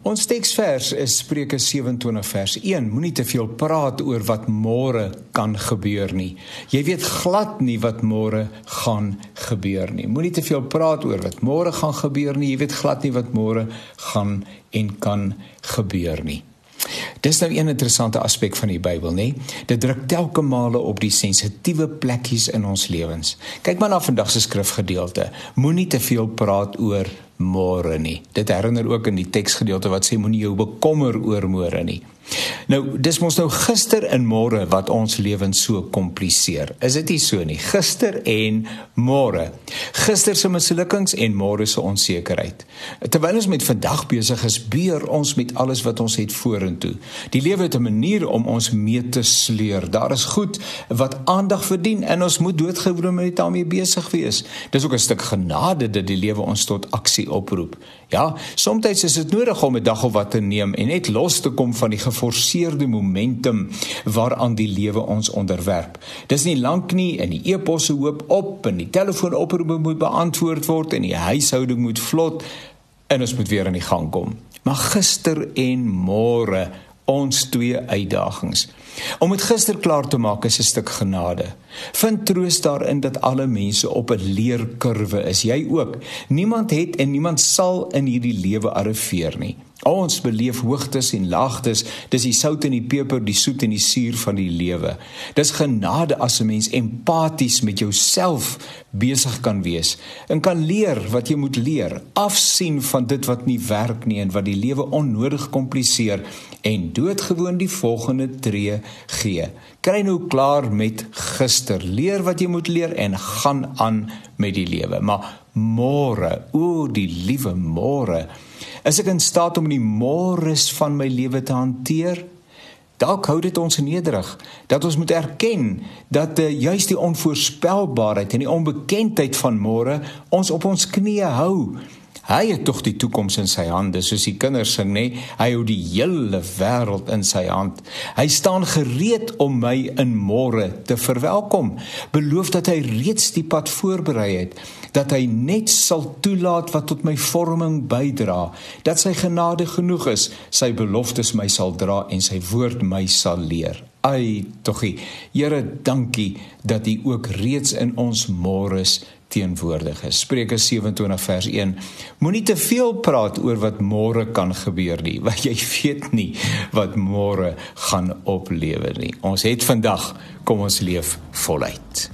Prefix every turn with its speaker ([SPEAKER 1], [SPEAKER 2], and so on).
[SPEAKER 1] Ons teksvers is Spreuke 27 vers 1. Moenie te veel praat oor wat môre kan gebeur nie. Jy weet glad nie wat môre gaan gebeur nie. Moenie te veel praat oor wat môre gaan gebeur nie. Jy weet glad nie wat môre gaan en kan gebeur nie. Dis nou 'n interessante aspek van die Bybel, nê? Dit druk telke male op die sensitiewe plekkies in ons lewens. Kyk maar na vandag se skrifgedeelte. Moenie te veel praat oor môre nie. Dit herinner ook in die teksgedeelte wat sê moenie jou bekommer oor môre nie. Nou, dis mos nou gister en môre wat ons lewens so kompliseer. Is dit nie so nie? Gister en môre. Gister se mislukkings en môre se onsekerheid. Terwyl ons met vandag besig is, beer ons met alles wat ons het vorentoe. Die lewe het 'n manier om ons mee te sleur. Daar is goed wat aandag verdien en ons moet doodgewoon met daarmee besig wees. Dis ook 'n stuk genade dat die lewe ons tot aksie oproep. Ja, soms is dit nodig om 'n dag of wat te neem en net los te kom van die geforseerde momentum waaraan die lewe ons onderwerp. Dis nie lank nie en die e-posse hoop op en die telefoonoproepe moet beantwoord word en die huishouding moet vlot en ons moet weer aan die gang kom. Maar gister en môre ons twee uitdagings. Om dit gister klaar te maak is 'n stuk genade. Vind troos daarin dat alle mense op 'n leerkurwe is, jy ook. Niemand het en niemand sal in hierdie lewe arriveer nie. Ons beleef hoogtes en laagtes, dis die sout en die peper, die soet en die suur van die lewe. Dis genade as 'n mens empaties met jouself besig kan wees en kan leer wat jy moet leer, afsien van dit wat nie werk nie en wat die lewe onnodig kompliseer en doodgewoon die volgende tree gee. Kry nou klaar met gister, leer wat jy moet leer en gaan aan met die lewe. Maar môre, o die liewe môre Is ek in staat om die môres van my lewe te hanteer? Dalk hou dit ons nederig dat ons moet erken dat uh, juis die onvoorspelbaarheid en die onbekendheid van môre ons op ons knieë hou. Hy het tog die toekoms in sy hande, soos die kinders sing, nê? Hy hou die hele wêreld in sy hand. Hy staan gereed om my in môre te verwelkom. Beloof dat hy reeds die pad voorberei het, dat hy net sal toelaat wat tot my vorming bydra, dat sy genade genoeg is, sy beloftes my sal dra en sy woord my sal leer. Ai, togie. Here, dankie dat U ook reeds in ons môres teenwoordig is. Spreuke 27 vers 1. Moenie te veel praat oor wat môre kan gebeur nie, want jy weet nie wat môre gaan oplewer nie. Ons het vandag, kom ons leef voluit.